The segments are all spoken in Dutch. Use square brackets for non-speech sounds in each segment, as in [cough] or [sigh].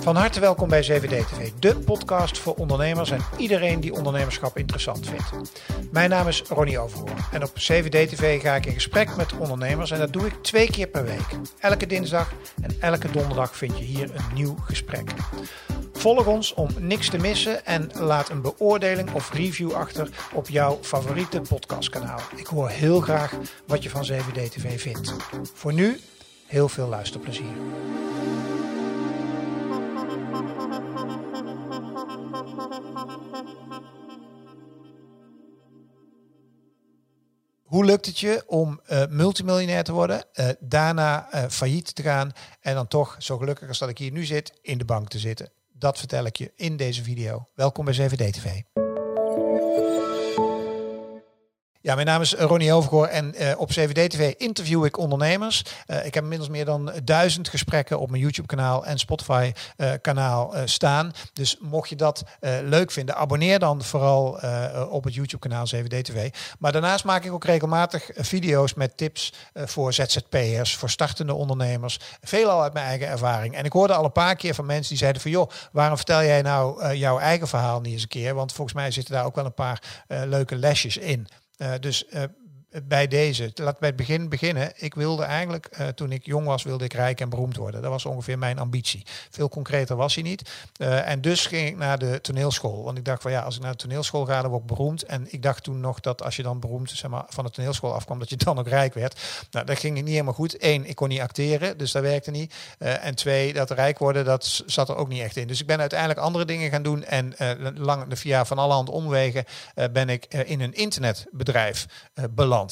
Van harte welkom bij 7D TV, de podcast voor ondernemers en iedereen die ondernemerschap interessant vindt. Mijn naam is Ronnie Overhoorn en op 7D TV ga ik in gesprek met ondernemers en dat doe ik twee keer per week. Elke dinsdag en elke donderdag vind je hier een nieuw gesprek. Volg ons om niks te missen en laat een beoordeling of review achter op jouw favoriete podcastkanaal. Ik hoor heel graag wat je van 7D TV vindt. Voor nu, heel veel luisterplezier. Hoe lukt het je om uh, multimiljonair te worden, uh, daarna uh, failliet te gaan en dan toch, zo gelukkig als dat ik hier nu zit, in de bank te zitten? Dat vertel ik je in deze video. Welkom bij 7D Ja, mijn naam is Ronnie Overgoor en uh, op 7D-TV interview ik ondernemers. Uh, ik heb inmiddels meer dan duizend gesprekken op mijn YouTube-kanaal en Spotify-kanaal staan. Dus mocht je dat leuk vinden, abonneer dan vooral op het YouTube-kanaal 7D-TV. Maar daarnaast maak ik ook regelmatig video's met tips voor ZZP'ers, voor startende ondernemers. Veelal uit mijn eigen ervaring. En ik hoorde al een paar keer van mensen die zeiden van... joh, waarom vertel jij nou jouw eigen verhaal niet eens een keer? Want volgens mij zitten daar ook wel een paar leuke lesjes in. Uh, dus uh, bij deze. Laat bij het begin beginnen. Ik wilde eigenlijk, uh, toen ik jong was, wilde ik rijk en beroemd worden. Dat was ongeveer mijn ambitie. Veel concreter was hij niet. Uh, en dus ging ik naar de toneelschool. Want ik dacht van ja, als ik naar de toneelschool ga, dan word ik beroemd. En ik dacht toen nog dat als je dan beroemd zeg maar, van de toneelschool afkwam, dat je dan ook rijk werd. Nou, dat ging niet helemaal goed. Eén, ik kon niet acteren, dus dat werkte niet. Uh, en twee, dat rijk worden, dat zat er ook niet echt in. Dus ik ben uiteindelijk andere dingen gaan doen. En lang, via van alle hand omwegen ben ik in een internetbedrijf beland.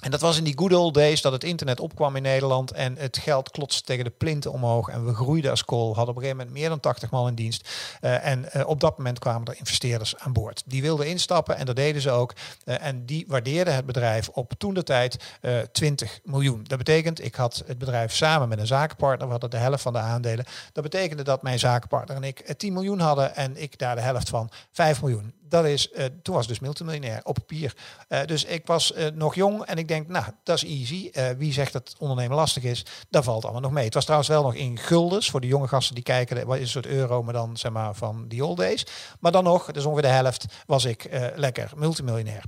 En dat was in die good old days dat het internet opkwam in Nederland en het geld klotste tegen de plinten omhoog. En we groeiden als kool, hadden op een gegeven moment meer dan 80 man in dienst. Uh, en uh, op dat moment kwamen er investeerders aan boord. Die wilden instappen en dat deden ze ook. Uh, en die waardeerden het bedrijf op toen de tijd 20 miljoen. Dat betekent, ik had het bedrijf samen met een zakenpartner, we hadden de helft van de aandelen. Dat betekende dat mijn zakenpartner en ik 10 miljoen hadden en ik daar de helft van 5 miljoen dat is, uh, toen was dus multimiljonair op papier. Uh, dus ik was uh, nog jong en ik denk, nou, dat is easy. wie zegt dat ondernemen lastig is, dat valt allemaal nog mee. Het was trouwens wel nog in guldens voor de jonge gasten die kijken. Wat is een soort euro, maar dan zeg maar van die old days. Maar dan nog, dus ongeveer de helft, was ik lekker multimiljonair.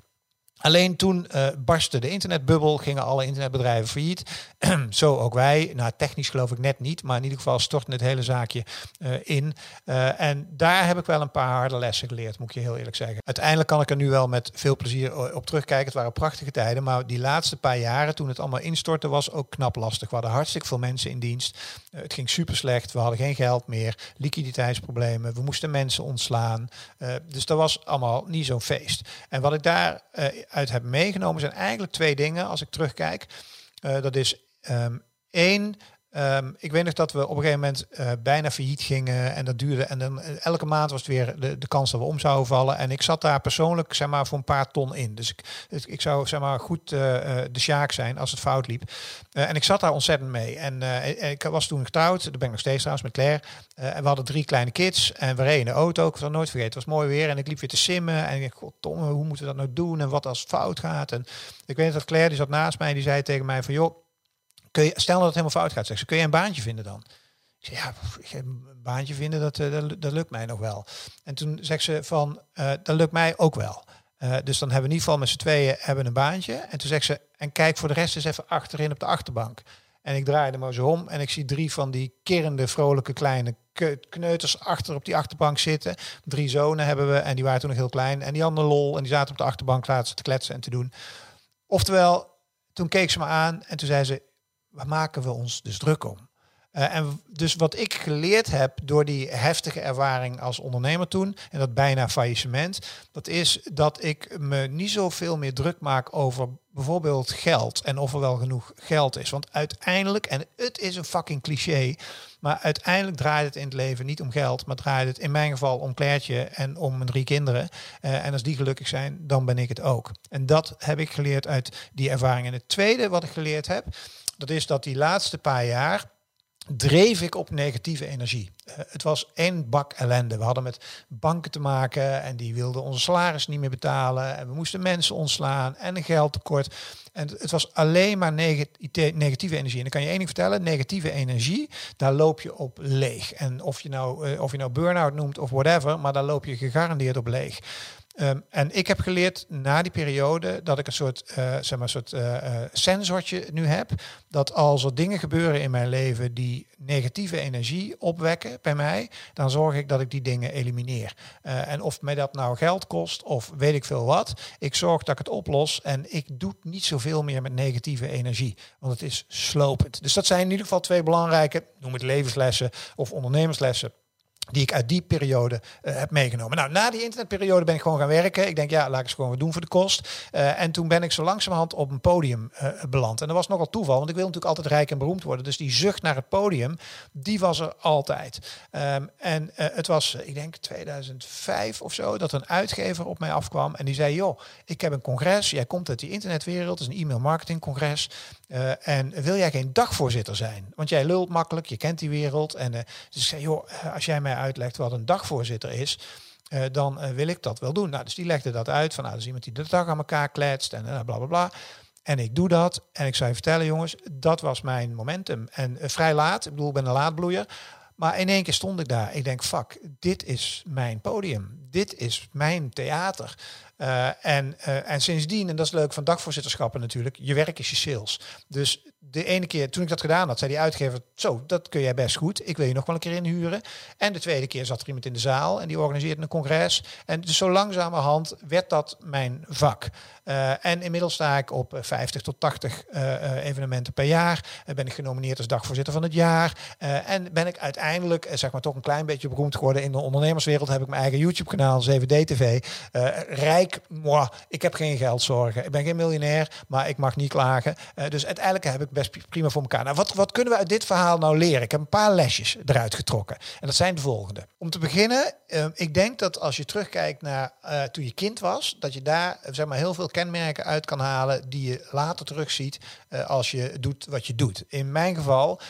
Alleen toen uh, barstte de internetbubbel, gingen alle internetbedrijven failliet. [clears throat] Zo ook wij. Nou, technisch geloof ik net niet, maar in ieder geval stortte het hele zaakje uh, in. Uh, en daar heb ik wel een paar harde lessen geleerd, moet ik je heel eerlijk zeggen. Uiteindelijk kan ik er nu wel met veel plezier op terugkijken. Het waren prachtige tijden, maar die laatste paar jaren, toen het allemaal instortte, was ook knap lastig. We hadden hartstikke veel mensen in dienst. het ging super slecht. We hadden geen geld meer, liquiditeitsproblemen. We moesten mensen ontslaan. dus dat was allemaal niet zo'n feest. En wat ik daar uit heb meegenomen zijn eigenlijk twee dingen als ik terugkijk. Uh, dat is um, één, Um, ik weet nog dat we op een gegeven moment uh, bijna failliet gingen en dat duurde. En dan uh, elke maand was het weer de, de kans dat we om zouden vallen. En ik zat daar persoonlijk zeg maar voor een paar ton in. Dus ik, ik zou zeg maar goed uh, de sjaak zijn als het fout liep. en ik zat daar ontzettend mee. En ik was toen getrouwd, daar ben ik nog steeds trouwens met Claire. en we hadden drie kleine kids en we reden de auto. Ik zal nooit vergeten, het was mooi weer. En ik liep weer te simmen en ik dacht, goddomme, hoe moeten we dat nou doen? En wat als het fout gaat? En ik weet dat Claire, die zat naast mij, die zei tegen mij van joh kun je, stel dat het helemaal fout gaat, zeg ze, kun je een baantje vinden dan? Ik zei, ja, een baantje vinden, dat, eh, dat, dat, lukt mij nog wel. En toen zegt ze van, uh, dat lukt mij ook wel. Uh, dus dan hebben we in ieder geval met z'n tweeën hebben een baantje. En toen zegt ze, en kijk voor de rest eens even achterin op de achterbank. En ik draaide me zo om en ik zie drie van die kerende, vrolijke kleine kneuters achter op die achterbank zitten. Drie zonen hebben we en die waren toen nog heel klein. En die hadden lol en die zaten op de achterbank laten te kletsen en te doen. Oftewel, toen keek ze me aan en toen zei ze, waar maken we ons dus druk om? Uh, en dus wat ik geleerd heb door die heftige ervaring als ondernemer toen, en dat bijna faillissement, dat is dat ik me niet zoveel meer druk maak over bijvoorbeeld geld en of er wel genoeg geld is. Want uiteindelijk, en het is een fucking cliché, maar uiteindelijk draait het in het leven niet om geld, maar draait het in mijn geval om Kleertje en om mijn drie kinderen. Uh, en als die gelukkig zijn, dan ben ik het ook. En dat heb ik geleerd uit die ervaring. En het tweede wat ik geleerd heb, dat is dat die laatste paar jaar dreef ik op negatieve energie. Uh, het was één bak ellende. We hadden met banken te maken en die wilden onze salaris niet meer betalen. En we moesten mensen ontslaan en een geldtekort. En het was alleen maar negatieve energie. En dan kan je één ding vertellen, negatieve energie, daar loop je op leeg. En of je nou, uh, of je nou burn-out noemt of whatever, maar daar loop je gegarandeerd op leeg. Um, en ik heb geleerd na die periode dat ik een soort, uh, zeg maar, soort uh, sensortje nu heb. Dat als er dingen gebeuren in mijn leven die negatieve energie opwekken bij mij, dan zorg ik dat ik die dingen elimineer. En of mij dat nou geld kost of weet ik veel wat, ik zorg dat ik het oplos en ik doe niet zoveel meer met negatieve energie. Want het is slopend. Dus dat zijn in ieder geval twee belangrijke, noem het levenslessen of ondernemerslessen die ik uit die periode uh, heb meegenomen. Nou, na die internetperiode ben ik gewoon gaan werken. Ik denk, ja, laat ik eens gewoon wat doen voor de kost. Uh, en toen ben ik zo langzamerhand op een podium uh, beland. En dat was nogal toeval, want ik wil natuurlijk altijd rijk en beroemd worden. Dus die zucht naar het podium, die was er altijd. Um, en het was, ik denk 2005 of zo, dat een uitgever op mij afkwam. En die zei, joh, ik heb een congres. Jij komt uit die internetwereld, het is een e-mail marketing congres. en wil jij geen dagvoorzitter zijn? Want jij lult makkelijk, je kent die wereld. En dus zei, joh, als jij mij uitlegt wat een dagvoorzitter is, uh, dan uh, wil ik dat wel doen. Nou, dus die legde dat uit van, nou, dus iemand die de dag aan elkaar kletst en uh, bla bla bla. En ik doe dat en ik zou je vertellen, jongens, dat was mijn momentum. En vrij laat, ik bedoel, ik ben een laadbloeier. Maar in één keer stond ik daar. Ik denk, fuck, dit is mijn podium. Dit is mijn theater. Uh, en, uh, en sindsdien, en dat is leuk van dagvoorzitterschappen natuurlijk, je werk is je sales. Dus de ene keer toen ik dat gedaan had, zei die uitgever, zo, dat kun jij best goed. Ik wil je nog wel een keer inhuren. En de tweede keer zat er iemand in de zaal en die organiseerde een congres. En dus zo langzamerhand werd dat mijn vak. Uh, en inmiddels sta ik op 50 tot 80 evenementen per jaar. ben ik genomineerd als dagvoorzitter van het jaar. en ben ik uiteindelijk, zeg maar, toch een klein beetje beroemd geworden in de ondernemerswereld. Heb ik mijn eigen YouTube-kanaal, 7D-TV. rijk moi, ik heb geen geldzorgen. Ik ben geen miljonair, maar ik mag niet klagen. Uh, dus uiteindelijk heb ik best prima voor elkaar. Nou, wat, wat kunnen we uit dit verhaal nou leren? Ik heb een paar lesjes eruit getrokken. En dat zijn de volgende. Om te beginnen, uh, ik denk dat als je terugkijkt naar uh, toen je kind was, dat je daar zeg maar, heel veel kenmerken uit kan halen die je later terugziet als je doet wat je doet. In mijn geval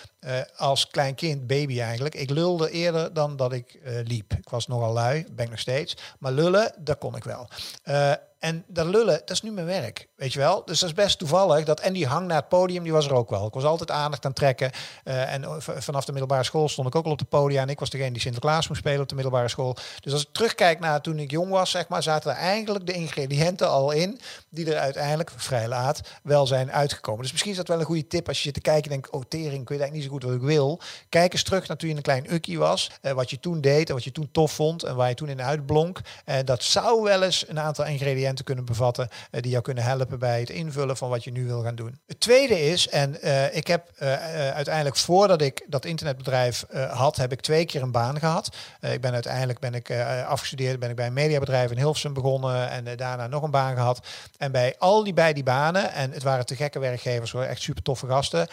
als klein kind, baby eigenlijk. Ik lulde eerder dan dat ik liep. Ik was nogal lui, ben ik nog steeds. Maar lullen, dat kon ik wel. Uh, en dat lullen, dat is nu mijn werk, weet je wel. Dus dat is best toevallig. Dat, en die hang naar het podium, die was er ook wel. Ik was altijd aandacht aan trekken. Uh, en vanaf de middelbare school stond ik ook al op de podium. En ik was degene die Sinterklaas moest spelen op de middelbare school. Dus als ik terugkijk naar toen ik jong was, zeg maar, zaten er eigenlijk de ingrediënten al in. Die er uiteindelijk, vrij laat, wel zijn uitgekomen. Dus misschien is dat wel een goede tip als je zit te kijken en denkt, oh tering, ik weet eigenlijk niet zo goed wat ik wil. Kijk eens terug naar toen je een klein ukkie was. Uh, wat je toen deed en wat je toen tof vond. En waar je toen in uitblonk. En uh, dat zou wel eens een aantal ingrediënten te kunnen bevatten uh, die jou kunnen helpen bij het invullen van wat je nu wil gaan doen. Het tweede is, en uh, ik heb uh, uiteindelijk voordat ik dat internetbedrijf had, heb ik twee keer een baan gehad. ik ben uiteindelijk ben ik afgestudeerd, ben ik bij een mediabedrijf in Hilversum begonnen en daarna nog een baan gehad. En bij al die bij die banen, en het waren te gekke werkgevers hoor, echt super toffe gasten.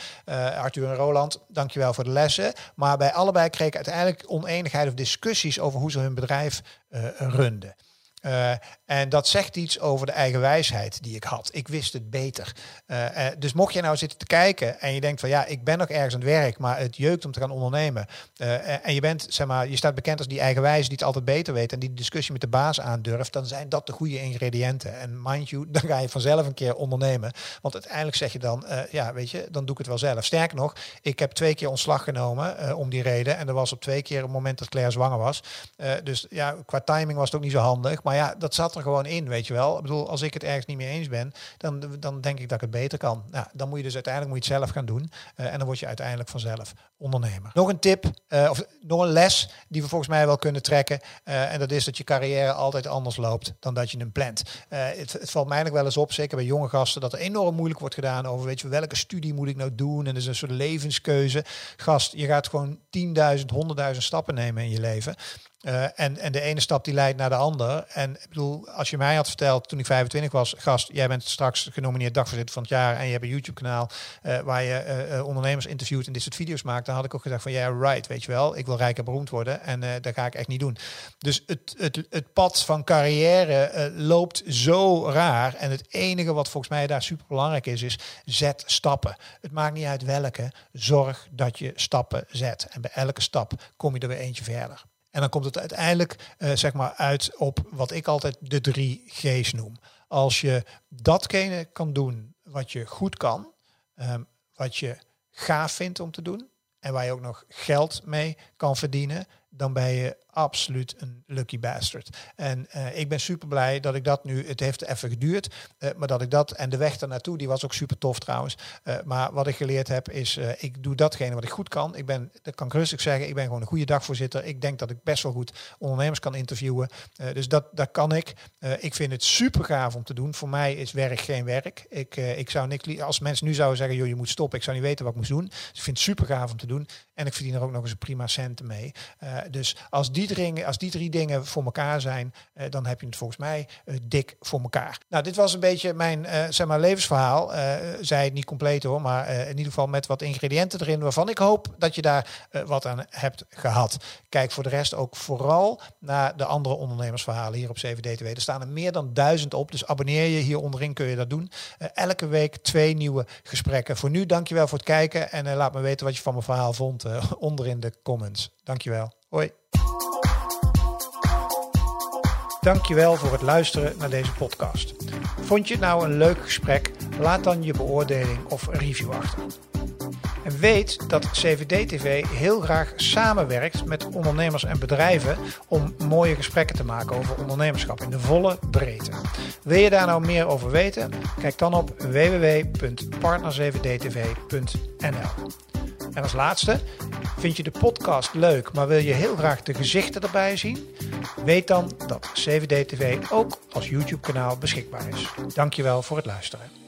Arthur en Roland, dankjewel voor de lessen. Maar bij allebei kreeg ik uiteindelijk oneenigheid of discussies over hoe ze hun bedrijf runden. Uh, en dat zegt iets over de eigen wijsheid die ik had. Ik wist het beter. Uh, uh, dus mocht je nou zitten te kijken en je denkt van ja, ik ben nog ergens aan het werk, maar het jeukt om te gaan ondernemen. en je bent, zeg maar, je staat bekend als die eigen wijze die het altijd beter weet en die discussie met de baas aandurft, dan zijn dat de goede ingrediënten. En mind you, [laughs] dan ga je vanzelf een keer ondernemen. Want uiteindelijk zeg je dan, ja, weet je, dan doe ik het wel zelf. Sterker nog, ik heb twee keer ontslag genomen om die reden. En er was op twee keer een moment dat Claire zwanger was. dus ja, qua timing was het ook niet zo handig. Maar ja, dat zat er gewoon in, weet je wel. Ik bedoel, als ik het ergens niet mee eens ben, dan, dan denk ik dat ik het beter kan. Nou, dan moet je dus uiteindelijk moet je het zelf gaan doen. Uh, en dan word je uiteindelijk vanzelf ondernemer. Nog een tip, uh, of nog een les die we volgens mij wel kunnen trekken. Uh, en dat is dat je carrière altijd anders loopt dan dat je hem plant. Het, het, valt mij nog wel eens op, zeker bij jonge gasten, dat er enorm moeilijk wordt gedaan over, weet je, welke studie moet ik nou doen? En is een soort levenskeuze. Gast, je gaat gewoon 10.000, 100.000 stappen nemen in je leven. Uh, en, en de ene stap die leidt naar de ander. En ik bedoel, als je mij had verteld toen ik 25 was, gast, jij bent straks genomineerd dagvoorzitter van het jaar en je hebt een YouTube-kanaal uh, waar je uh, ondernemers interviewt en dit soort video's maakt, dan had ik ook gezegd van ja, right, weet je wel, ik wil rijk en beroemd worden en dat ga ik echt niet doen. Dus het, het, het pad van carrière loopt zo raar. En het enige wat volgens mij daar super belangrijk is, is zet stappen. Het maakt niet uit welke, zorg dat je stappen zet. En bij elke stap kom je er weer eentje verder. En dan komt het uiteindelijk uh, zeg maar uit op wat ik altijd de drie G's noem. Als je datgene kan doen wat je goed kan, um, wat je gaaf vindt om te doen en waar je ook nog geld mee kan verdienen, dan ben je absoluut een lucky bastard. En uh, ik ben super blij dat ik dat nu, het heeft even geduurd, uh, maar dat ik dat en de weg daarnaartoe, die was ook super tof trouwens. Uh, maar wat ik geleerd heb is, ik doe datgene wat ik goed kan. Ik ben, dat kan ik rustig zeggen, ik ben gewoon een goede dagvoorzitter. Ik denk dat ik best wel goed ondernemers kan interviewen. dus dat, dat kan ik. ik vind het super gaaf om te doen. Voor mij is werk geen werk. Ik, ik zou niks, als mensen nu zouden zeggen, joh, je moet stoppen, ik zou niet weten wat ik moest doen. Dus ik vind het super gaaf om te doen. En ik verdien er ook nog eens een prima centen mee. Dus als die als die drie dingen voor elkaar zijn, uh, dan heb je het volgens mij uh, dik voor elkaar. Nou, dit was een beetje mijn zeg maar levensverhaal. zij niet compleet hoor, maar in ieder geval met wat ingrediënten erin waarvan ik hoop dat je daar wat aan hebt gehad. Kijk voor de rest ook vooral naar de andere ondernemersverhalen hier op CVD-TV. Er staan er meer dan duizend op, dus abonneer je hier onderin kun je dat doen. elke week twee nieuwe gesprekken. Voor nu dankjewel voor het kijken en laat me weten wat je van mijn verhaal vond [laughs] onder in de comments. Dankjewel. Hoi. Dankjewel voor het luisteren naar deze podcast. Vond je het nou een leuk gesprek? Laat dan je beoordeling of review achter. En weet dat CVD-TV heel graag samenwerkt met ondernemers en bedrijven om mooie gesprekken te maken over ondernemerschap in de volle breedte. Wil je daar nou meer over weten? Kijk dan op www.partner7dtv.nl. En als laatste, vind je de podcast leuk, maar wil je heel graag de gezichten erbij zien? Weet dan dat CVD TV ook als YouTube-kanaal beschikbaar is. Dankjewel voor het luisteren.